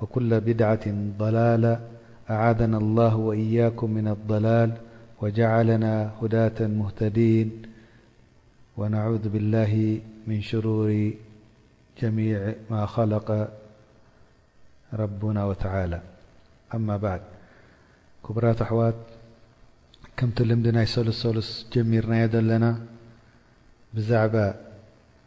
وكل بدعة ضلالة أعاذنا الله وإياكم من الضلال وجعلنا هداة مهتدين ونعوذ بالله من شرور جميع ما خلق ربنا وتعالى ما بعد كبرات أحوات كمتلم ني سلسلس جميرناي لنا بزعب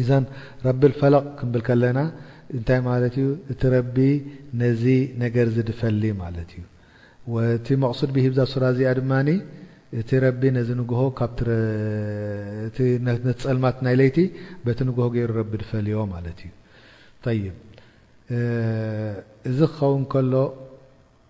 ኢዘን ረቢ ኣልፈለቅ ክንብል ከለና እንታይ ማለት እዩ እቲ ረቢ ነዚ ነገር ዝድፈሊ ማለት እዩ ወእቲ መቅሱድ ቢሂ ብዛ ሱራ እዚኣ ድማ እቲ ረቢ ነዚ ንግሆ ካብቲ እቲ ነቲ ጸልማት ናይ ለይቲ በቲ ንግሆ ገይሩ ረቢ ድፈልዮ ማለት እዩ ጠይብ እዚ ክኸውን ከሎ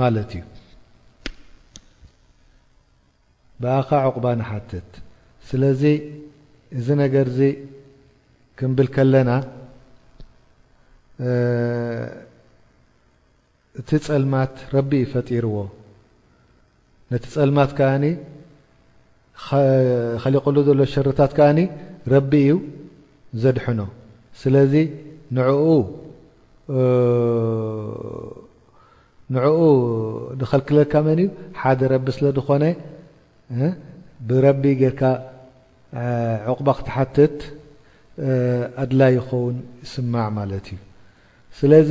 ማለት እዩ ብኣኻ ዑቕባ ንሓትት ስለዚ እዚ ነገር እዚ ክንብል ከለና እቲ ጸልማት ረቢ እዩ ፈጢርዎ ነቲ ጸልማት ከኣ ኸሊቐሉ ዘሎ ሸርታት ከኣ ረቢ እዩ ዘድሕኖ ስለዚ ንኡ ንዕኡ ድኸልክለካ መን እዩ ሓደ ረቢ ስለ ድኾነ ብረቢ ጌርካ ዕቑባ ክትሓትት ኣድላይ ይኸውን ይስማዕ ማለት እዩ ስለዚ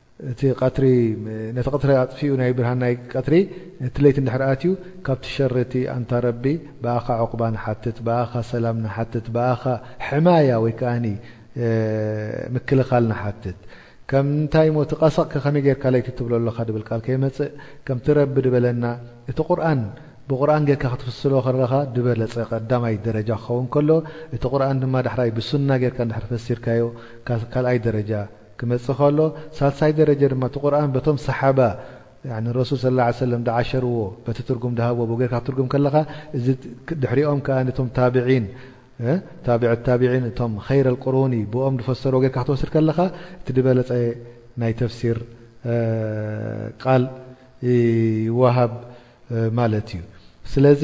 እቲ ቐትሪ ነቲ ቕትሪ ኣጥፊኡ ናይ ብርሃን ናይ ቐትሪ እቲ ለይቲ እንድሕር ኣትዩ ካብቲ ሸሪ እቲ ኣንታ ረቢ ብኣኻ ዑቕባ ንሓትት ብኣኻ ሰላም ንሓትት ብኣኻ ሕማያ ወይ ከኣ ምክልኻል ንሓትት ከምንታይ እሞ እቲ ቐሰቕ ከ ከመይ ጌርካ ለይቲ ትብሎ ኣለኻ ድብል ቃል ከይመጽእ ከምቲ ረቢ ድበለና እቲ ቁርኣን ብቁርኣን ጌርካ ክትፍስሎ ከለኻ ድበለጸ ቀዳማይ ደረጃ ክኸውን ከሎ እቲ ቁርኣን ድማ ዳሕራይ ብሱና ጌርካ እንድሕር ፈሲርካዮ ካልኣይ ደረጃ ክመጽእ ከሎ ሳልሳይ ደረጀ ድማ እቲ ቁርኣን በቶም ሰሓባ ያኒ ረሱል ሰለላሁ ዓለይሂ ወሰለም ዝዓሸርዎ በቲ ትርጉም ዝሃብዎ ብኡ ጌርካ ክትርጉም ከለኻ እዚ ድሕሪኦም ከኣ እቶም ታብዒን ታብዒ ታብዒን እቶም ኸይረል ቁሩኒ ብኦም ዝፈሰርዎ ጌርካ ክትወስድ ከለኻ እቲ ዝበለጸ ናይ ተፍሲር ቃል ይወሃብ ማለት እዩ ስለዚ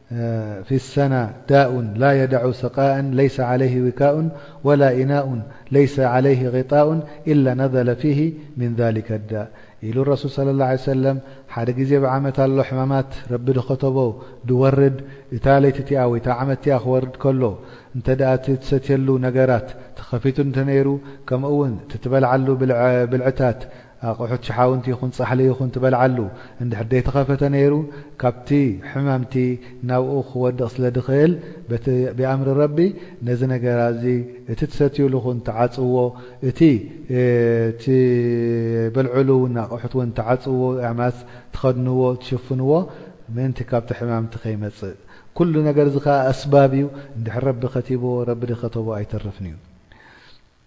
في السنة داء لا يدع ثقاء ليس عليه وكاء ولا اناء ليس عليه غطاء الا نزل فيه من ذلك الدا ل ارسول صى الله عليه سلم ح بعمت اله حممات رب ختب دورد ليت عم ورد كل تستيل نرت تفيت ر من تتبلعل بلعت ኣቕሑት ሽሓውንቲ ይኹን ጻሕሊ ይኹን ትበልዓሉ እንድሕር ደይተኸፈተ ነይሩ ካብቲ ሕማምቲ ናብኡ ክወድቕ ስለ ድኽእል በቲ ቢኣምሪ ረቢ ነዚ ነገር ኣዚ እቲ ትሰትዩሉ ኹን ተዓጽዎ እቲ ትበልዑሉ ውን ኣቕሑት ውን ተዓጽዎ ኣማስ ትኸድንዎ ትሽፍንዎ ምእንቲ ካብቲ ሕማምቲ ከይመጽእ ኩሉ ነገር እዚ ከኣ ኣስባብ እዩ እንድሕር ረቢ ከቲብዎ ረቢ ድከተቦ ኣይተርፍንዩ።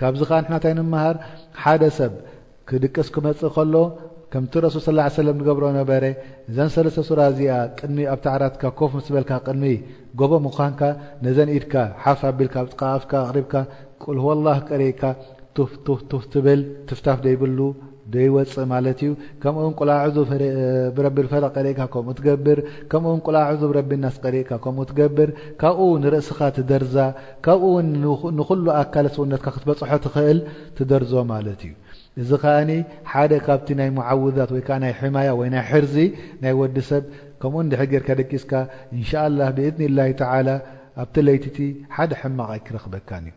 ካብዚ ከኣ ንሕና እንታይ ንመሃር ሓደ ሰብ ክድቅስ ክመጽእ ከሎ ከምቲ ረሱል ص ه ሰለም ንገብሮ ነበረ እዘን ሰለስተ ሱራ እዚኣ ቅድሚ ኣብቲ ዓራትካ ኮፍ ምስ በልካ ቅድሚ ጎቦ ምዃንካ ነዘን ኢድካ ሓፍ ኣቢልካ ኣብ ጥቃ ኣፍካ ኣቕሪብካ ቁል ሁወ ላህ ቀሪእካ ቱፍ ቱፍ ቱፍ ትብል ትፍታፍ ዘይብሉ ዶ ይወፅእ ማለት እዩ ከምኡ ውን ቁላዕዙ ብረቢ ልፈለቅ ቀሪእካ ከምኡ ትገብር ከምኡ ውን ቁላዕዙ ብረቢ ናስ ቀሪእካ ከምኡ ትገብር ካብኡ ውን ርእስኻ ትደርዛ ካብኡ ውን ንኹሉ ኣካል ሰውነትካ ክትበፅሖ ትኽእል ትደርዞ ማለት እዩ እዚ ከኣኒ ሓደ ካብቲ ናይ ሙዓውዛት ወይ ከዓ ናይ ሕማያ ወይ ናይ ሕርዚ ናይ ወዲ ሰብ ከምኡ እንድሕር ጌርካ ደቂስካ እንሻ ኣላህ ብእዝኒ ላሂ ተዓላ ኣብቲ ለይቲቲ ሓደ ሕማቕ ኣይክረኽበካን እዩ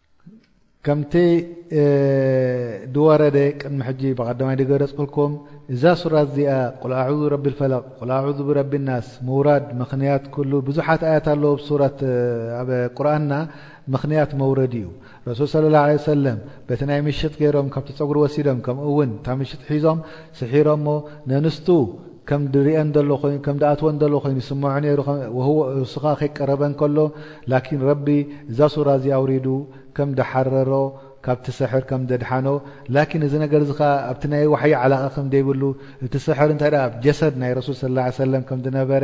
ከምቲ ዝወረደ ቅድሚ ሕጂ ብቀዳማይ ዝገለጽኩልኩም እዛ ሱራ እዚኣ ቁል ኣዑዙ ቢረቢ ልፈለቅ ቁል ኣዑዙ ቢረቢ ናስ ምውራድ ምኽንያት ኩሉ ብዙሓት ኣያት ኣለዉ ኣብ ሱረት ኣብ ቁርኣንና ምኽንያት መውረዲኡ ረሱል ሰለላሁ ዓለይሂ ወሰለም በቲ ናይ ምሽጥ ገይሮም ካብቲ ጸጉሪ ወሲዶም ከምኡ'ውን እታ ምሽጥ ሒዞም ስሒሮሞ ነንስቱ ከም ድሪኤን ደሎ ኮይኑ ከም ድኣትወን ደሎ ኮይኑ ይስመዖ ነይሩ ወህዎ እሱካ ከይቀረበን ከሎ ላኪን ረቢ እዛ ሱራ እዚ ኣውሪዱ ከም ድሓረሮ ካብቲ ሰሕር ከም ደድሓኖ ላኪን እዚ ነገር እዚ ከኣ ኣብቲ ናይ ዋሕይ ዓላቃ ከም ደይብሉ እቲ ሰሕር እንታይ ደኣ ኣብ ጀሰድ ናይ ረሱል ሰለላሁ ዓለይሂ ወሰለም ከም ድነበረ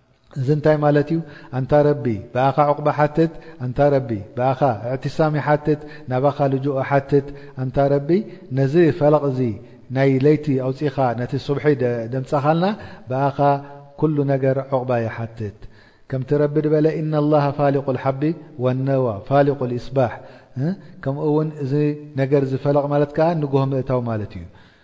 እዚ እንታይ ማለት እዩ ኣንታ ረቢ ብኣኻ ዑቅባ ሓትት ኣንታ ረቢ ብኣኻ እዕትሳም ይሓትት ናባኻ ልጁእ እሓትት ኣንታ ረቢ ነዚ ፈለቅ እዚ ናይ ለይቲ ኣውጺኻ ነቲ ሱብሒ ደምጻኻልና ብኣኻ ኩሉ ነገር ዑቅባ ይሓትት ከምቲ ረቢ ድበለ ኢነላሃ ፋሊቁል ሓቢ ወነዋ ፋሊቁል ኢስባሕ ከምኡ ውን እዚ ነገር እዚ ፈለቅ ማለት ከኣ ንጉሆ ምእታው ማለት እዩ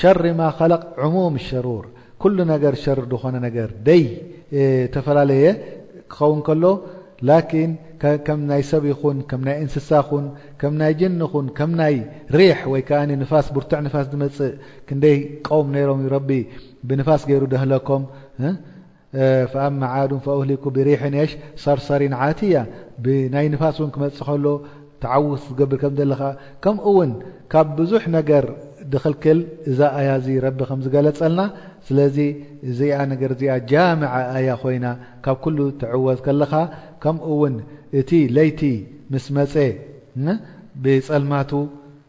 ሸር ማ ኸለቅ ዑሙም ሸሩር ኩሉ ነገር ሸር ድኾነ ነገር ደይ ተፈላለየ ክኸውን ከሎ ላኪን ከም ናይ ሰብ ይኹን ከም ናይ እንስሳ ኹን ከም ናይ ጅን ኹን ከም ናይ ሪሕ ወይ ከኣ ንፋስ ብርቱዕ ንፋስ ዝመጽእ ክንደይ ቀውም ነይሮም እዩ ረቢ ብንፋስ ገይሩ ደህለኮም ፈኣማ ዓዱን ፈኡህሊኩ ብሪሕን የሽ ሰርሰሪን ዓትያ ብናይ ንፋስ እውን ክመፅ ከሎ ተዓውት ዝገብር ከም ዘለካ ከምኡ እውን ካብ ብዙሕ ነገር ድኽልክል እዛ ኣያ እዚ ረቢ ከም ዝገለፀልና ስለዚ እዚኣ ነገር እዚኣ ጃምዓ ኣያ ኮይና ካብ ኩሉ ትዕወዝ ከለካ ከምኡ እውን እቲ ለይቲ ምስ መፀ ብፀልማቱ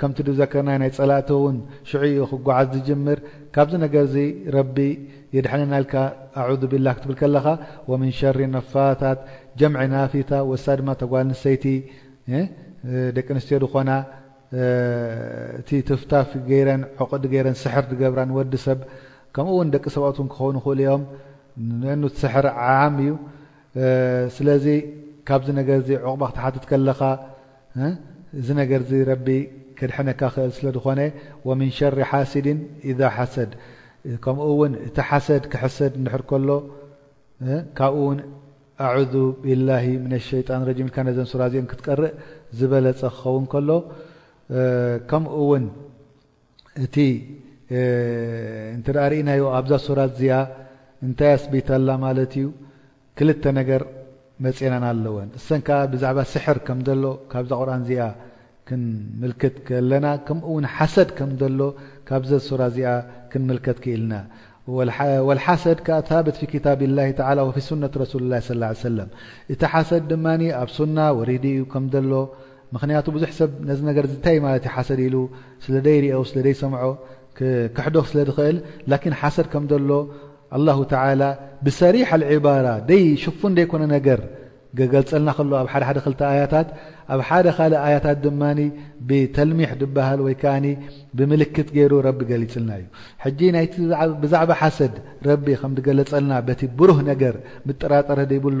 ከምቲ ድዘከርናዮ ናይ ጸላእቲ ውን ሽዑ ኢዩ ክጓዓዝ ድጅምር ካብዚ ነገር እዚ ረቢ የድሕነና ኢልካ ኣዑዙቢላህ ክትብል ከለኻ ወሚን ሸሪ ነፋታት ጀምዒ ናፊታ ወሳ ድማ እታ ጓል ኣንስተይቲ ደቂ ኣንስትዮ ድኾና እቲ ትፍታፍ ገይረን ዑቅድ ገይረን ስሕር ድገብራ ንወዲ ሰብ ከምኡ ውን ደቂ ሰባኡት ውን ክኾኑ ይኽእሉ ኢዮም ንእኑ እቲ ስሕር ዓም ኢዩ ስለዚ ካብዚ ነገር እዚ ዑቅባ ክትሓትት ከለኻ እዚ ነገር እዚ ረቢ ከድሕነካ ክእል ስለ ድኾነ ወምን ሸሪ ሓሲድን ኢዛ ሓሰድ ከምኡ ውን እቲ ሓሰድ ክሕሰድ እንድሕር ከሎ ካብኡ ውን ኣዕዙ ቢላሂ ምነ ሸይጣን ረጂም ኢልካ ነዘን ሱራ እዚኤን ክትቀርእ ዝበለጸ ክኸውን ከሎ ከምኡ ውን እቲ እንተ ርኢናዮ ኣብዛ ሱራት እዚኣ እንታይ ኣስቢታ ኣላ ማለት እዩ ክልተ ነገር መጼናና ኣለወን እሰን ከኣ ብዛዕባ ስሕር ከም ዘሎ ካብዛ ቁርን እዚኣ ክንምልክት ከለና ከምኡ ውን ሓሰድ ከም ዘሎ ካብዘ ሱራ እዚኣ ክንምልከት ክኢልና ወልሓሰድ ከኣ ታብት ፊ ክታብ ላሂ ተዓላ ወፊ ሱነት ረሱል ላሂ ሰለ ሰለም እቲ ሓሰድ ድማ ኣብ ሱና ወሪዱ እዩ ከም ዘሎ ምኽንያቱ ብዙሕ ሰብ ነዚ ነገር እዚ እንታይ እዩ ማለት እዩ ሓሰድ ኢሉ ስለ ደይሪኦ ስለ ደይሰምዖ ክክሕዶ ስለ ዝኽእል ላኪን ሓሰድ ከም ዘሎ ኣላሁ ተዓላ ብሰሪሕ ኣልዕባራ ደይ ሽፉን ደይኮነ ነገር ገገልጸልና ከሎ ኣብ ሓደ ሓደ ክልተ ኣያታት ኣብ ሓደ ካልእ ኣያታት ድማ ብተልሚሕ ድበሃል ወይ ከኣኒ ብምልክት ገይሩ ረቢ ገሊጽልና እዩ ሕጂ ናይቲ ብዛዕባ ሓሰድ ረቢ ከም ድገለጸልና በቲ ብሩህ ነገር ምጥራጠረ ደይብሉ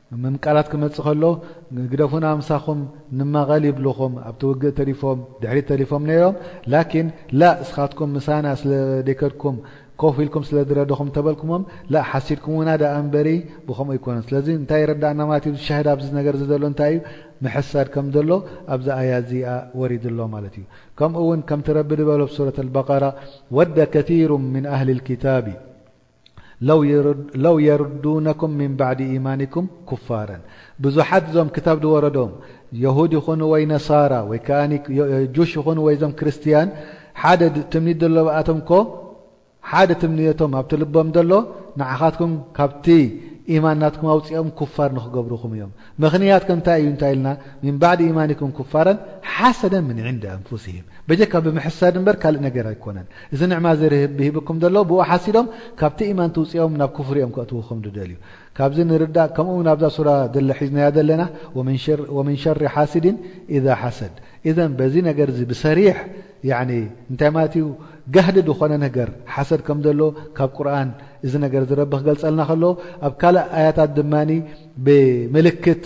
እም ቃላት ክመጽእ ከሎ ግደፉና ምሳኹም ንማቐል ይብሉኹም ኣብቲ ውግእ ተሪፎም ድሕሪት ተሪፎም ነይሮም ላኪን ላእ እስኻትኩም ምሳና ስለ ደይከድኩም ኮፍ ኢልኩም ስለ ድረደኹም እተበልኩሞም ላእ ሓሲድኩሙና ዳኣ እምበሪ ብኸምኡ ኣይኮነን ስለዚ እንታይ ይረዳኣና ማለት እዩ ዝሸህድ ኣብዚ ነገር እዚ ዘሎ እንታይ እዩ ምሕሳድ ከም ዘሎ ኣብዚ ኣያ እዚኣ ወሪዱ ኣሎ ማለት እዩ ከምኡ ውን ከምቲ ረቢ ድበሎ ብሱረት ኣልበቀራ ወደ ከቲሩ ምን ኣህሊ ልኪታቢ ለው የርዱነኩም ምን ባዕዲ ኢማኒኩም ኩፋረን ብዙሓት እዞም ክታብ ዝወረዶም የሁድ ይኹኑ ወይ ነሳራ ወይ ከኣ ጁሽ ይኹኑ ወይ እዞም ክርስትያን ሓደ ትምኒት ዘሎብኣቶም እኮ ሓደ ትምንዮቶም ኣብቲ ልቦም ዘሎ ንዓኻትኩም ካብቲ ኢማን ናትኩም ኣውፅኦም ኩፋር ንክገብሩኹም እዮም ምኽንያት ከምንታይ እዩ እንታይ ኢልና ምን ባዕዲ ኢማኒኩም ኩፋረን ሓሰደን ምን ዕንዲ ኣንፉሲሂም በጀካ ብምሕሳድ እምበር ካልእ ነገር ኣይኮነን እዚ ንዕማ እዚ ርህብሂብኩም ዘሎ ብኡ ሓሲዶም ካብቲ ኢማን ትውጽኦም ናብ ኩፍሪ እዮም ከእትውኹም ድደልዩ ካብዚ ንርዳእ ከምኡ ውን ኣብዛ ሱራ ድለ ሒዝናያ ዘለና ወሚን ሸሪ ሓሲዲን ኢዛ ሓሰድ ኢዘን በዚ ነገር እዚ ብሰሪሕ ያኒ እንታይ ማለት እዩ ጋህዲ ድኾነ ነገር ሓሰድ ከም ዘሎ ካብ ቁርን እዚ ነገር እዚ ረቢ ክገልጸልና ከሎ ኣብ ካልእ ኣያታት ድማ ብምልክት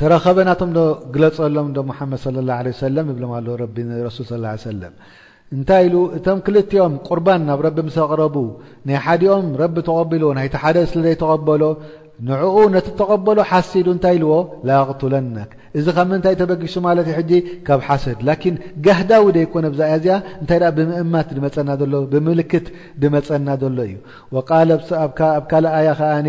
ተረኸበ ናቶም ዶ ግለጸሎም እንዶ ሙሓመድ ሰለላሁ ዓለይሂ ወሰለም ይብሎም ኣሎ ረቢ ንረሱል ሰለላሁ ዓለይሂ ወሰለም እንታይ ኢሉ እቶም ክልቲኦም ቁርባን ናብ ረቢ ምስ ኣቕረቡ ናይ ሓዲኦም ረቢ ተቐቢልዎ ናይቲ ሓደ ስለ ዘይተቐበሎ ንዕኡ ነቲ ተቐበሎ ሓሲዱ እንታይ ኢልዎ ላኣቕቱለነክ እዚ ካብ ምንታይ ተበጊሱ ማለት እዩ ሕጂ ካብ ሓሰድ ላኪን ጋህዳዊ ደይኮነ ብዛ እያ እዚኣ እንታይ ደኣ ብምእማት ድመጸና ዘሎ ብምልክት ድመጸና ዘሎ እዩ ወቃለ ኣብ ካልእ ኣያ ከኣኒ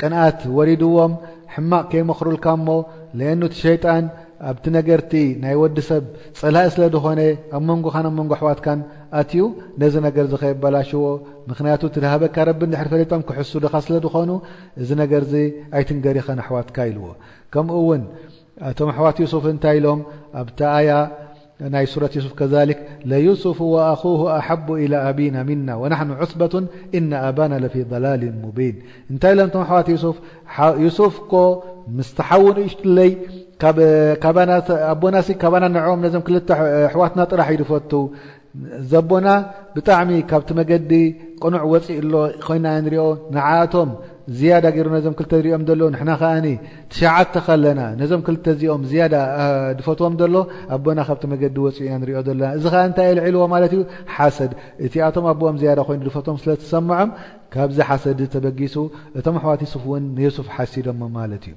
ቅንኣት ወሪድዎም ሕማቅ ከይመኽሩልካ እሞ ለኤኑ እቲ ሸይጣን ኣብቲ ነገርቲ ናይ ወዲ ሰብ ጸላኢ ስለ ድኾነ ኣብ መንጎኻን ኣብ መንጎ ኣሕዋትካን ኣትዩ ነዚ ነገር እዚ ከየበላሽዎ ምኽንያቱ እቲ ድሃበካ ረቢ እንድሕር ፈሊጦም ክሕሱድኻ ስለ ድኾኑ እዚ ነገርዚ ኣይትንገሪኸን ኣሕዋትካ ኢልዎ ከምኡ እውን ቶ ኣሕዋት ዮሱፍ እንታይ ኢሎም ኣብቲ ኣያ ي ورة يوسف كذلك ليوسف واخوه احب الى ابينا منا ونحن عصبة ان ابانا لفي ضلال مبين نت لم حوا يوسف يوسفك مستحون ش بون بنا نعم م ل حوتنا رح يفت ዘቦና ብጣዕሚ ካብቲ መገዲ ቅኑዕ ወፂእ ኣሎ ኮይና ንሪኦ ንዓኣቶም ዝያዳ ገይሩ ነዞም ክልተ ዝሪኦም ዘሎ ንሕና ከዓኒ ትሸዓተ ከለና ነዞም ክልተ እዚኦም ዝያዳ ድፈትዎም ዘሎ ኣቦና ካብቲ መገዲ ወፂኡ ኢና ንሪኦ ዘለና እዚ ከዓ እንታይ የልዒልዎ ማለት እዩ ሓሰድ እቲኣቶም ኣቦኦም ዝያዳ ኮይኑ ድፈትዎም ስለ ዝሰምዖም ካብዚ ሓሰድ ተበጊሱ እቶም ኣሕዋት ዩሱፍ እውን ንዩሱፍ ሓሲዶሞ ማለት እዩ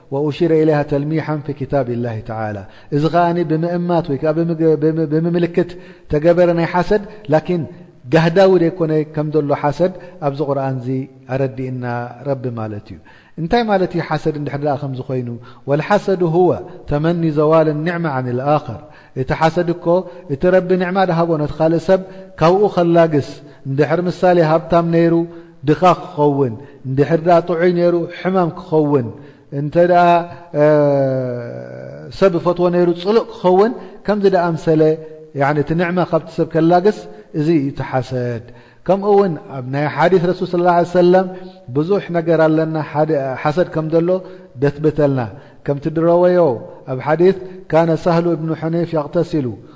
ወኡሺረ ኢለይሃ ተልሚሓን ፊ ኪታቢላሂ ተዓላ እዚ ከኣ ብምእማት ወይ ከኣ ብምምልክት ተገበረ ናይ ሓሰድ ላኪን ጋህዳዊ ዘይኮነ ከም ዘሎ ሓሰድ ኣብዚ ቁርኣንዚ ኣረዲእና ረቢ ማለት እዩ እንታይ ማለት እዩ ሓሰድ እንድሕር ደኣ ከምዚ ኮይኑ ወልሓሰዱ ሁወ ተመኒ ዘዋል ኒዕማ ዓን ልኣኸር እቲ ሓሰድ እኮ እቲ ረቢ ኒዕማ ድሃቦ ነቲ ካልእ ሰብ ካብኡ ከላግስ እንድሕር ምሳሌ ሃብታም ነይሩ ድኻ ክኸውን እንድሕር ድኣ ጥዑይ ነይሩ ሕማም ክኸውን እንተ ድኣ ሰብ እፈትዎ ነይሩ ጽሉእ ክኸውን ከምዚ ድኣ ኣምሰለ ያዕኒ እቲ ንዕማ ካብቲ ሰብ ከላግስ እዚ እዩ እቲ ሓሰድ ከምኡ እውን ኣብ ናይ ሓዲስ ረሱል ስለ ላ ሰለም ብዙሕ ነገር ኣለና ሓሰድ ከም ዘሎ ደትብተልና ከምቲ ድረወዮ ኣብ ሓዲስ ካነ ሳህሉ እብኑ ሑነይፍ ያቕተሲሉ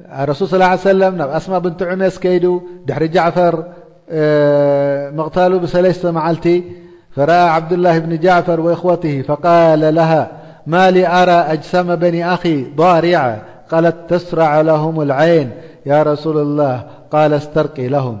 ارسولصىه عه ماسمع بنت عمس كيدو دحر جعفر مقتلو بسلمعلتي فرأى عبدالله بن جعفر واخوته فقال لها مالي ارى أجسم بني اخي ضارعة قالت تسرع لهم العين يا رسول الله قال استرقي لهم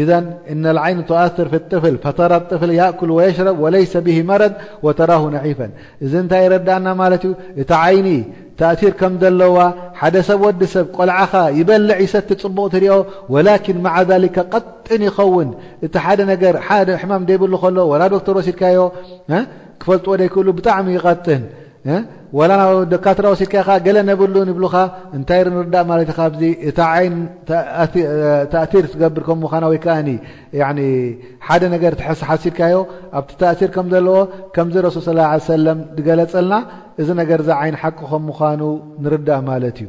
ኢዘን እነ ልዓይን ትኣስር ፊ ጥፍል ፈተራ ጥፍል ያእኩል ወየሽረብ ወለይሰ ብሂ መረድ ወተራሁ ነዒፈን እዚ እንታይ ይረዳእና ማለት እዩ እቲ ዓይኒ ተእሲር ከም ዘለዋ ሓደ ሰብ ወዲ ሰብ ቆልዓኻ ይበልዕ ይሰቲ ፅቡቕ ትሪኦ ወላኪን መዓ ዛሊከ ቀጢን ይኸውን እቲ ሓደ ነገር ሓደ ሕማም ደይብሉ ከሎ ወላ ዶክተር ወሲድካዮ ክፈልጥዎ ደይክእሉ ብጣዕሚ ይቐጥን ዋላ ናብ ደካትራ ወሲድካ ኢኻ ገለ ነብሉን ይብሉኻ እንታይ ርንርዳእ ማለት ኢኻ ኣብዚ እታ ዓይን ተእቲር ትገብር ከም ምዃና ወይ ከኣ ሓደ ነገር ትሐስ ሓሲብካዮ ኣብቲ ተእቲር ከም ዘለዎ ከምዚ ረሱል ስ ላ ሰለም ዝገለጸልና እዚ ነገር ዚ ዓይን ሓቂ ከም ምዃኑ ንርዳእ ማለት እዩ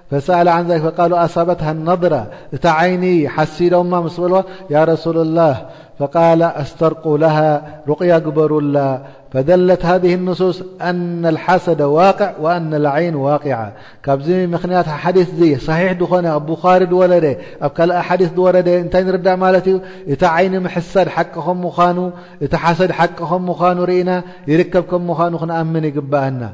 فسأل عن فل صابتها النظرة عين حسد مس ل يا رسول الله فقال استرقو لها رقي قبرل فدلت هذه النصوص أن الحسد واقع وأن العين واقع كب مخنيات حديثي صحيح دن اب بخار دولد كلق حديث دولد نت نرع مات ت عين محس م حسد حمانو رنا يركب كمانو نأمن يقبأنا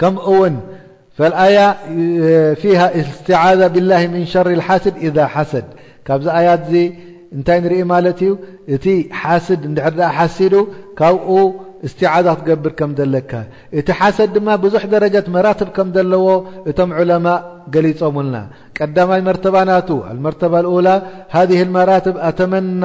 ከምኡ ውን ፈልኣያ ፊሃ እስትዓዛ ብላ ምን ሸር ሓስድ እዛ ሓሰድ ካብዚ ኣያት እዚ እንታይ ንርኢ ማለት እዩ እቲ ሓስድ እንድሕር ኣ ሓሲዱ ካብኡ እስትዓዛ ክትገብር ከም ዘለካ እቲ ሓሰድ ድማ ብዙሕ ደረጃት መራትብ ከም ዘለዎ እቶም ዑለማ ገሊፆምልና ቀዳማይ መርተባናቱ ኣልመርተባ ልኡላ ሃ መራትብ ኣተመና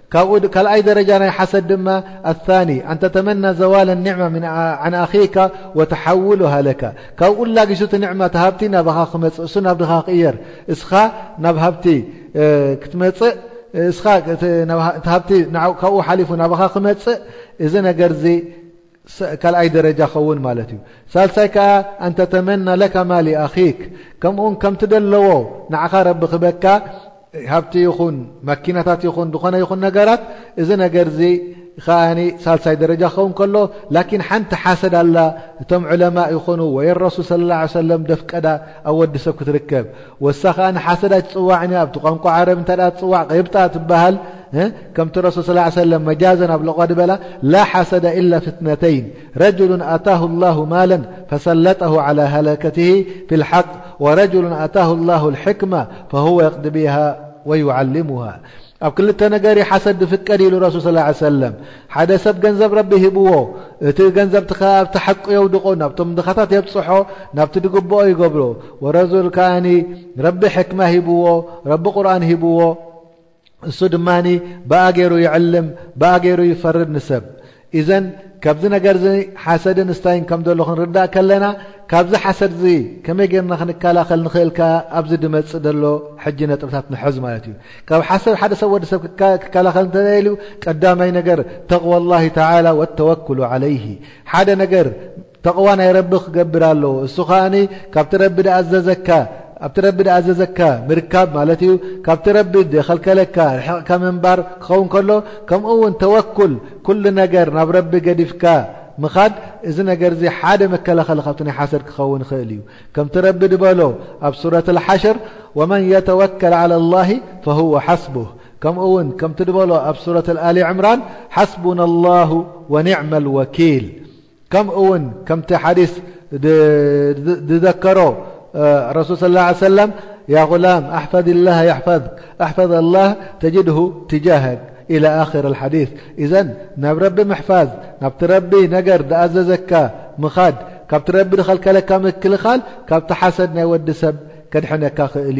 ካብኡ ካልኣይ ደረጃ ናይ ሓሰድ ድማ ኣታኒ ኣንተ ተመና ዘዋል ኣኒዕማ ምን ኣኺካ ወተሓውሉሃ ለካ ካብኡ ላጊሱ እቲ ኒዕማ እቲ ሃብቲ ናባኻ ክመፅእ እሱ ናብ ድኻ ክቕየር እስኻ ናብ ሃብቲ ክትመፅእ እስኻ እቲ ሃብቲ ካብኡ ሓሊፉ ናባኻ ክመፅእ እዚ ነገር እዚ ካልኣይ ደረጃ ክኸውን ማለት እዩ ሳልሳይ ከኣ ኣንተ ተመና ለካ ማሊ ኣኪክ ከምኡውን ከምቲ ደለዎ ንዓኻ ረቢ ክበካ ሃብቲ ይኹን ማኪናታት ይኹን ዝኾነ ይኹን ነገራት እዚ ነገር እዚ ከኣ ሳልሳይ ደረጃ ክኸውን ከሎ ላኪን ሓንቲ ሓሰድ ኣላ እቶም ዕለማ ይኹኑ ወይ ረሱል ስለ ላ ሰለም ደፍቀዳ أودسب كتركب ونسد توع ن عرب عب تبل كم رس صىاه ه م ماز لبل لا حسد إلا فتنتين رجل أتاه الله مالا فسلطه على هلكته في الحق ورجل أتاه الله الحكمة فهو يقدبها ويعلمها ኣብ ክልተ ነገር እዩ ሓሰድ ዝፍቀድ ኢሉ ረሱል ሰለላሁ ዓለይሂ ወሰለም፣ ሓደ ሰብ ገንዘብ ረቢ ሂብዎ፣ እቲ ገንዘብቲ ከኣ ኣብቲ ሓቁ የውድቖ፣ ናብቶም ድኻታት የብጽሖ፣ ናብቲ ዝግብኦ ይገብሮ። ወረዙል ከኣ ረቢ ሕክማ ሂብዎ፣ ረቢ ቁርኣን ሂብዎ፣ እሱ ድማ ብኣ ገይሩ ይዕልም፣ ብኣ ገይሩ ይፈርድ ንሰብ። ኢዘን ካብዚ ነገር እዚ ሓሰድን እስታይን ከም ዘሎ ክንርዳእ ከለና ካብዚ ሓሰድ እዚ ከመይ ጌርና ክንከላኸል ንኽእል ከ ኣብዚ ድመፅእ ዘሎ ሕጂ ነጥብታት ንሐዝ ማለት እዩ ካብ ሓሰድ ሓደ ሰብ ወዲ ሰብ ክከላኸል እንተደልዩ ቀዳማይ ነገር ተቕዋ ላሂ ተላ ወተወክሉ ዓለይህ ሓደ ነገር ተቕዋ ናይ ረቢ ክገብር ኣለዎ እሱ ከኣኒ ካብቲ ረቢ ድኣዘዘካ ኣብቲ ረቢ ድኣዘዘካ ምርካብ ማለት እዩ ካብቲ ረቢ ድኸልከለካ ርሕቕካ ምንባር ክኸውን ከሎ ከምኡ እውን ተወኩል ኩሉ ነገር ናብ ረቢ ገዲፍካ ምኻድ እዚ ነገር እዚ ሓደ መከላኸሊ ካብቲ ናይ ሓሰድ ክኸውን ይኽእል እዩ ከምቲ ረቢ ድበሎ ኣብ ሱረት ልሓሽር ወመን የተወከል ዓላ ላሂ ፈሁወ ሓስቡህ ከምኡ እውን ከምቲ ድበሎ ኣብ ሱረት ኣሊ ዕምራን ሓስቡና ላሁ ወኒዕማ ልወኪል كمኡ كم حدث ذكر رسول صى اله عيه وسلم يا غلم احفظ الله يفظ احفظ الله تجده تجاهك الى خر الحديث اذ نብ رب محفظ برب ر دازك مድ ካ رب خلكلك مكلل ካبت حسد يودسب كድحنك ل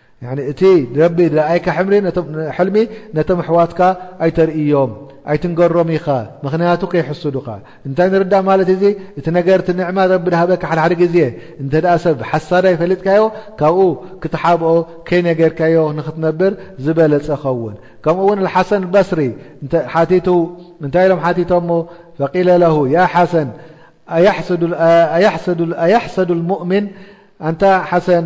ያኒ እቲ ረቢ ዝረኣይካ ሕምሪ ሕልሚ ነቶም ኣሕዋትካ ኣይተርእዮም ኣይትንገሮም ኢኻ ምኽንያቱ ከይሕሱዱኻ እንታይ ንርዳእ ማለት እዚ እቲ ነገር እቲ ንዕማ ረቢ ዝሃበካ ሓደሓደ ግዜ እንተ ሰብ ሓሳዳይ ፈሊጥካዮ ካብኡ ክትሓብኦ ከይነገርካዮ ንኽትነብር ዝበለጸ ኸውን ከምኡ እውን ልሓሰን በስሪ ሓቲቱ እንታይ ኢሎም ሓቲቶሞ ፈቂለ ለሁ ያ ሓሰን ኣያሕሰዱ ልሙእምን ኣንታ ሓሰን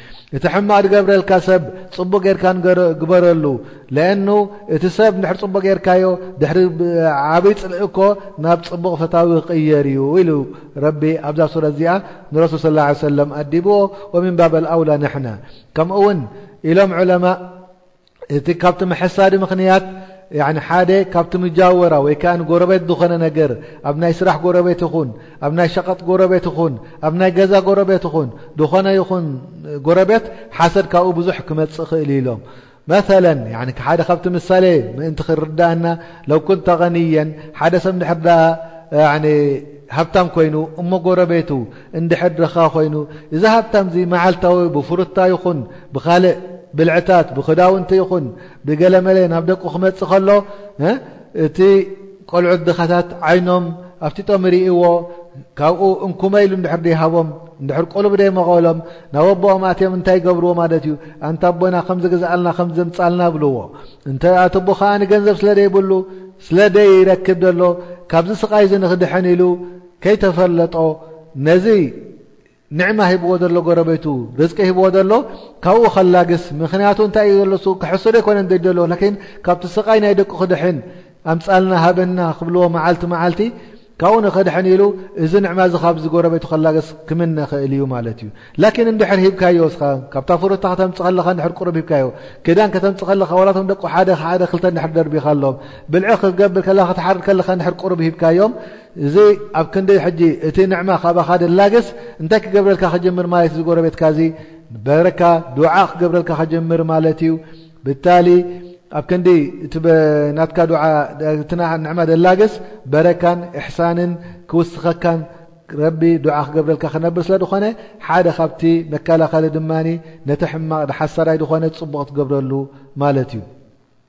እቲ ሕማቅ ድገብረልካ ሰብ ጽቡቅ ጌርካ ግበረሉ ለኣኑ እቲ ሰብ እንድሕር ጽቡቅ ጌርካዮ ድሕሪ ዓብይ ጽልኢ እኮ ናብ ጽቡቅ ፈታዊ ክቅየር እዩ ኢሉ ረቢ ኣብዛ ሱረት እዚኣ ንረሱል ስለ ላ ሰለም ኣዲብዎ ወሚንባበል ኣውላ ንሕና ከምኡ እውን ኢሎም ዑለማእ እቲ ካብቲ መሐሳዲ ምኽንያት ሓደ ካብቲ ምጃወራ ወይ ከኣ ጎረቤት ዝኾነ ነገር ኣብ ናይ ስራሕ ጎረቤት ይኹን ኣብ ናይ ሸቐጥ ጎረቤት ይኹን ኣብ ናይ ገዛ ጎረቤት ይኹን ዝኾነ ይኹን ጎረቤት ሓሰድ ካብኡ ብዙሕ ክመፅእ ክእል እዩ ኢሎም መለ ሓደ ካብቲ ምሳሌ ምእንቲ ክርዳእና ለው ኩንተ غንየን ሓደ ሰብ ድሕር ሃብታም ኮይኑ እሞ ጎረቤቱ እንድሕር ድኻ ኮይኑ እዚ ሃብታምዚ መዓልታዊ ብፍሩታ ይኹን ብኻልእ ብልዕታት ብክዳውንቲ ይኹን ብገለመለ ናብ ደቁ ክመጽእ ከሎ እቲ ቆልዑት ድኻታት ዓይኖም ኣብቲ ጦሚ ርእዎ ካብኡ እንኩመ ኢሉ እንድሕር ደይሃቦም እንድሕር ቁሉብ ደይመቐሎም ናብ ኣቦኦም ኣትዮም እንታይ ይገብርዎ ማለት እዩ ኣንታ ኣቦና ከም ዝግዝኣልና ከም ዘምጻልና ብልዎ እንተ ኣትቦ ከዓኒ ገንዘብ ስለ ደይብሉ ስለ ደይረክብ ደሎ ካብዚ ስቓይ እዚ ንክድሕን ኢሉ ከይተፈለጦ ነዚ ንዕማ ሂብዎ ዘሎ ጎረቤቱ ርዝቂ ሂብዎ ዘሎ ካብኡ ከላግስ ምክንያቱ እንታይ እዩ ዘሎ ሱ ክሕስዶ ኣይኮነን ደደሎ ላኪን ካብቲ ስቃይ ናይ ደቁ ክድሕን ኣምፃልና ሃበና ክብልዎ መዓልቲ መዓልቲ ካብኡ ንክድሕን ኢሉ እዚ ንዕማ እዚ ካብዚ ጎረቤቱ ከላግስ ክምነ ክእል እዩ ማለት እዩ ላኪን እንድሕር ሂብካዮ እስኻ ካብታ ፍሩታ ከተምፅ ከለካ እንድሕር ቁርብ ሂብካዮ ክዳን ከተምፅ ከለካ ዋላቶም ደቁ ሓደ ሓደ ክልተ እንድሕር ደርቢኻሎም ብልዒ ክትገብር ከለካ ክትሓርድ ከለካ እንድሕር ቁርብ ሂብካዮም እዚ ኣብ ክንዲ ሕጂ እቲ ንዕማ ካባኻ ድላገስ እንታይ ክገብረልካ ክጀምር ማለት እዩ ዝጎረቤትካ እዚ በረካ ዱዓ ክገብረልካ ክጀምር ማለት እዩ ብታሊ ኣብ ክንዲ እቲ ናትካ ዱዓ እቲ ንዕማ ደላገስ በረካን እሕሳንን ክውስኸካን ረቢ ዱዓ ክገብረልካ ክነብር ስለ ዝኾነ ሓደ ካብቲ መከላኸሊ ድማ ነቲ ሕማቕ ሓሳዳይ ዝኾነ ፅቡቕ ትገብረሉ ማለት እዩ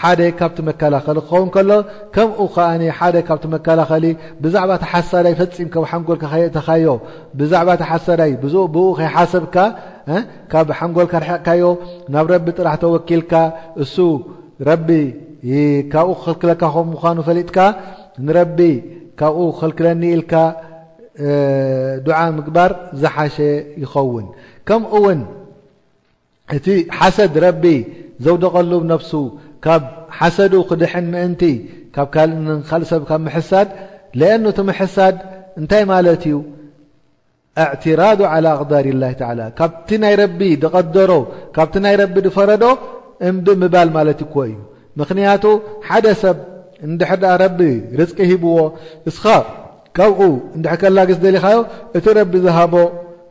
ሓደ ካብቲ መከላኸሊ ክኸውን ከሎ ከምኡ ከዓ ሓደ ካብቲ መከላኸሊ ብዛዕባ እቲ ሓሳዳይ ፈፂም ካብ ሓንጎልካ ከየእተኻዮ ብዛዕባ እቲ ሓሳዳይ ብኡ ከይሓሰብካ ካብ ሓንጎልካ ርሕቕካዮ ናብ ረቢ ጥራሕ ተወኪልካ እሱ ረቢ ካብኡ ክኽልክለካ ከም ምዃኑ ፈሊጥካ ንረቢ ካብኡ ክኽልክለኒ ኢልካ ዱዓ ምግባር ዝሓሸ ይኸውን ከምኡ ውን እቲ ሓሰድ ረቢ ዘውደቐሉ ብ ነብሱ ካብ ሓሰዱ ክድሕን ምእንቲ ካብ ካልእ ን ካልእ ሰብ ካብ ምሕሳድ ለኣኑ እቲ ምሕሳድ እንታይ ማለት እዩ ኣዕትራዱ ዓላ ኣቅዳሪ ላሂ ተዓላ ካብቲ ናይ ረቢ ድቐደሮ ካብቲ ናይ ረቢ ድፈረዶ እምቢ ምባል ማለት እኮ እዩ ምክንያቱ ሓደ ሰብ እንድሕር ድኣ ረቢ ርዝቂ ሂብዎ እስኻ ካብኡ እንድሕር ከላግስ ደሊኻዮ እቲ ረቢ ዝሃቦ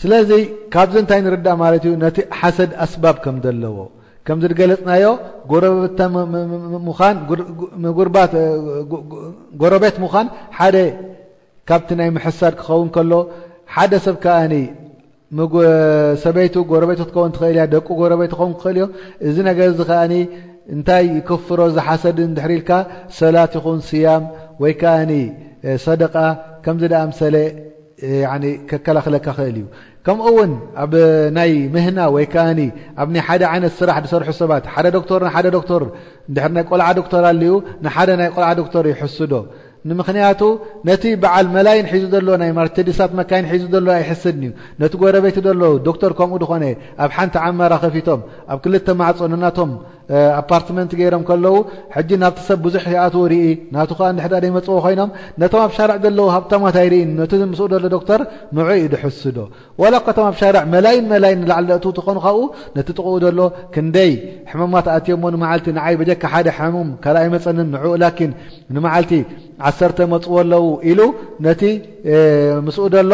ስለዚ ካብዚ እንታይ ንርዳእ ማለት እዩ ነቲ ሓሰድ ኣስባብ ከም ዘለዎ ከምዚ ዝገለፅናዮ ጎረብታ ጎረቤት ምዃን ሓደ ካብቲ ናይ ምሕሳድ ክኸውን ከሎ ሓደ ሰብ ከዓ ሰበይቱ ጎረቤት ክትከውን ትኽእል እያ ደቂ ጎረቤት ክኸውን ክኽእል እዮ እዚ ነገር እዚ ከኣ እንታይ ይክፍሮ ዝሓሰድ ድሕሪ ኢልካ ሰላት ይኹን ስያም ወይ ከኣ ሰደቃ ከምዚ ዳኣምሰለ ከከላኽለካ ክእል እዩ ከምኡ ውን ኣብ ናይ ምህና ወይ ከኣ ኣብ ናይ ሓደ ዓይነት ስራሕ ዝሰርሑ ሰባት ሓደ ዶክተር ንሓደ ዶክተር ድሕር ናይ ቆልዓ ዶክተር ኣልኡ ንሓደ ናይ ቆልዓ ዶክተር ይሕስዶ ንምኽንያቱ ነቲ በዓል መላይን ሒዙ ዘሎ ናይ ማርተዲሳት መካይን ሒዙ ዘሎ ኣይሕስድን እዩ ነቲ ጎረበይቲ ዘሎ ዶክተር ከምኡ ዝኾነ ኣብ ሓንቲ ዓመራ ከፊቶም ኣብ ክልተ ማዕፆ ንናቶም ኣፓርትመንት ገይሮም ከለዉ ሕጂ ናብቲ ሰብ ብዙሕ ይኣትዎ ርኢ ናቱ ከዓ ንሕዳ ዘይመፅዎ ኮይኖም ነቶም ኣብ ሻርዕ ዘለዉ ሃብታማት ኣይርኢን ነቲ ምስኡ ደሎ ዶክተር ንዑ እዩ ድሕስዶ ዋላ እኳቶም ኣብ ሻርዕ መላይን መላይን ንላዕሊ ዘእት ትኾኑ ካብኡ ነቲ ጥቕኡ ደሎ ክንደይ ሕመማት ኣትዮሞ ንመዓልቲ ንዓይ በጀካ ሓደ ሕሙም ካልኣ ይመፀንን ንዑኡ ላኪን ንመዓልቲ ዓሰርተ መፅዎ ኣለዉ ኢሉ ነቲ ምስኡ ደሎ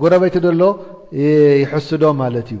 ጎረበይቲ ደሎ ይሕስዶ ማለት እዩ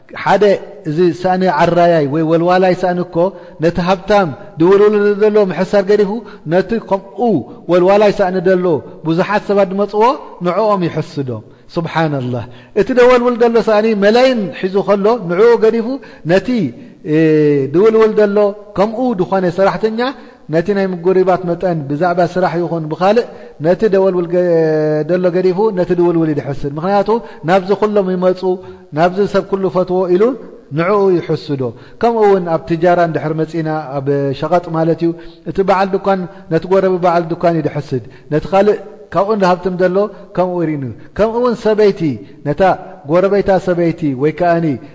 ሓደ እዚ ሳእኒ ዓራያይ ወይ ወልዋላይ ሳእኒ እኮ ነቲ ሃብታም ድውልውል ንዘለዎ ምሕሳር ገዲፉ ነቲ ከምኡ ወልዋላይ ሳእኒ ዘሎ ብዙሓት ሰባት ድመጽዎ ንዕኦም ይሕስዶም ስብሓን ላህ እቲ ደወልውል ዘሎ ሳእኒ መላይን ሒዙ ከሎ ንዕኡ ገዲፉ ነቲ ድውልውል ዘሎ ከምኡ ድኾነ ሰራሕተኛ ነቲ ናይ ምጉሪባት መጠን ብዛዕባ ስራሕ ይኹን ብካልእ ነቲ ደወልውል ደሎ ገዲፉ ነቲ ድውልውል ይድሕስድ ምክንያቱ ናብዚ ኩሎም ይመፁ ናብዚ ሰብ ኩሉ ፈትዎ ኢሉ ንዕኡ ይሕስዶ ከምኡ እውን ኣብ ትጃራ እንድሕር መፂና ኣብ ሸቐጥ ማለት እዩ እቲ በዓል ድኳን ነቲ ጎረቢ በዓል ድኳን ይድሕስድ ነቲ ካልእ ካብኡ ንሃብትም ደሎ ከምኡ ይርኢኑ ከምኡ እውን ሰበይቲ ነታ ጎረበይታ ሰበይቲ ወይ ከኣኒ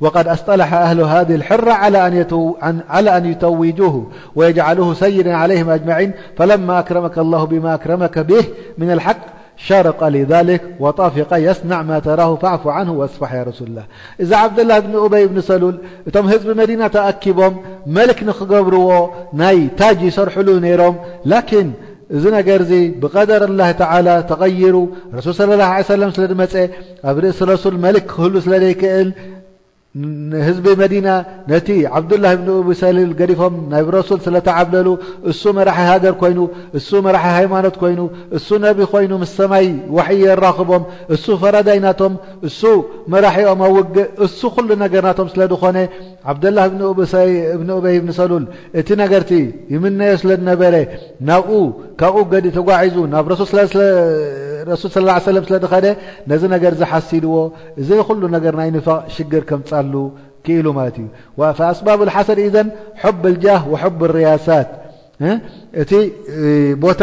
وقد اصطلح اهل هذه الحرة على أن يتوجوه ويجعلوه سيدا عليهم اجمعين فلما اكرمك الله بما اكرمك به من الحق شرق لذلك وطافق يصنع ما تراه فعفو عنه واصفح ي رسولله اዛ عبدلله بن بي بن سلول እم هز بمدين تأكቦم ملك نقبرዎ ي ታج يسرحل نيرم لكن ዚ نر بقدر الله تعلى تغير رسل صى الله عليه ولم ل م ኣብ ርእሲ ረሱል መልክ ክህሉ ስለ ዘይክእል ንህዝቢ መዲና ነቲ ዓብዱላህ ብን ኡብ ሰልል ገዲፎም ናይ ረሱል ስለ ተዓብለሉ እሱ መራሒ ሃገር ኮይኑ እሱ መራሒ ሃይማኖት ኮይኑ እሱ ነቢ ኮይኑ ምስ ሰማይ ዋሕይ የራኽቦም እሱ ፈረዳይ ናቶም እሱ መራሒኦም ኣውግእ እሱ ኩሉ ነገር ናቶም ስለ ዝኾነ ዓብደላህ እብኒ እብኒ ኡበይ እብኒ ሰሉል እቲ ነገርቲ ይምነዮ ስለ ዝነበረ ናብኡ ካብኡ ገዲ ተጓዒዙ ናብ ረሱል ረሱል ስ ሰለም ስለ ዝኸደ ነዚ ነገር ዝሓሲድዎ እዚ ኩሉ ነገር ናይ ንፋቅ ሽግር ከምፃሉ ክኢሉ ማለት እዩ ኣስባብ ሓሰድ ኢዘን ሑብ ልጃህ ወሑብ ርያሳት እቲ ቦታ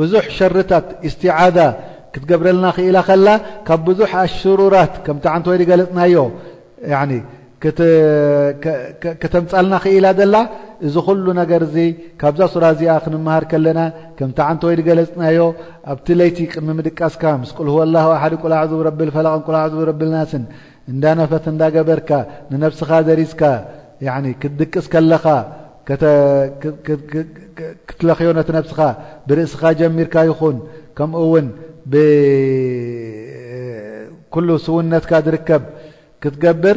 ብዙሕ ሸርታት፣ ኢስቲዓዛ፣ ክትገብረልና ክኢላ ከላ ካብ ብዙሕ ኣሽሩራት ከምቲ ዓንተወይ ዝገለጽናዮ ያኒ ከተምጻልና ክኢላ ዘላ እዚ ኩሉ ነገር እዚ ካብዛ ሱራ እዚኣ ክንመሃር ከለና ከምቲ ዓንተወይ ዝገለጽናዮ ኣብቲ ለይቲ ቅድሚ ምድቃስካ ምስ ቁል ሁወላሁ ኣሓድ ቁል ኣዕዙ ብረቢ ልፈለቅን ቁል ኣዕዙ ብረቢ ልናስን እንዳ ነፈት እንዳ ገበርካ ንነብስኻ ዘሪዝካ ያኒ ክትድቅስ ከለኻ ክትለኽዮ ነቲ ነብስኻ ብርእስኻ ጀሚርካ ይኹን ከምኡ ውን ብኩሉ ስውነትካ ዝርከብ ክትገብር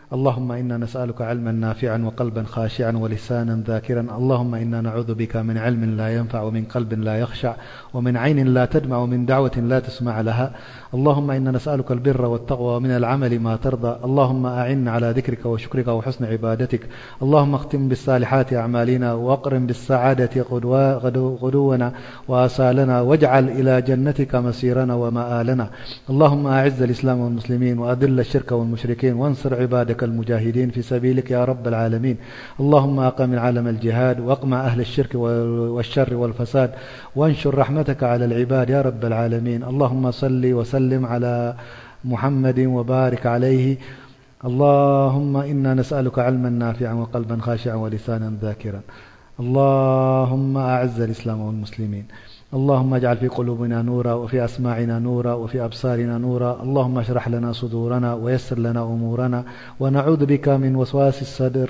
اللهم انا نسألك علما نافعا وقلبا خاشعا ولسانا ذاكرا اللهم إنا نعوذ بك من علم لا ينفع ومن قلب لا يخشع ومن عين لا تدمع ومن دعوة لا تسمع لها اللهم ان نسألك البر والتقوى من العمل ما ترضى اللهم اعن على ذكرك وشكرك وحسن عبادتك اللهم اختم بلصالحات اعمالنا واقرم بالسعادة غدونا وآصالنا واجعل الى جنتك مسيرنا ومآلنا اللهم اعز الإسلام والمسلمين واذل الشرك والمشركين وانصر عبادك المجاهدين في سبيلكيا ربالعالمين اللهم اقم عالم الجهاد واقمع اهل الشرك والشر والفساد وانشر رحمتك على العبادارباعاميناه علىمحمدوبارعليهاللهم نا نسألك علما نافعا وقلباخاعا ولساناذاكرااللهم أعز الإسلام والمسلمين اللهم اجعل في قلوبنا نورا وفي أسماعنا نورا وفي أبصارنا نورا اللهم اشرح لنا صدورنا ويسر لنا أمورناونعوذ بك من وسواس الصر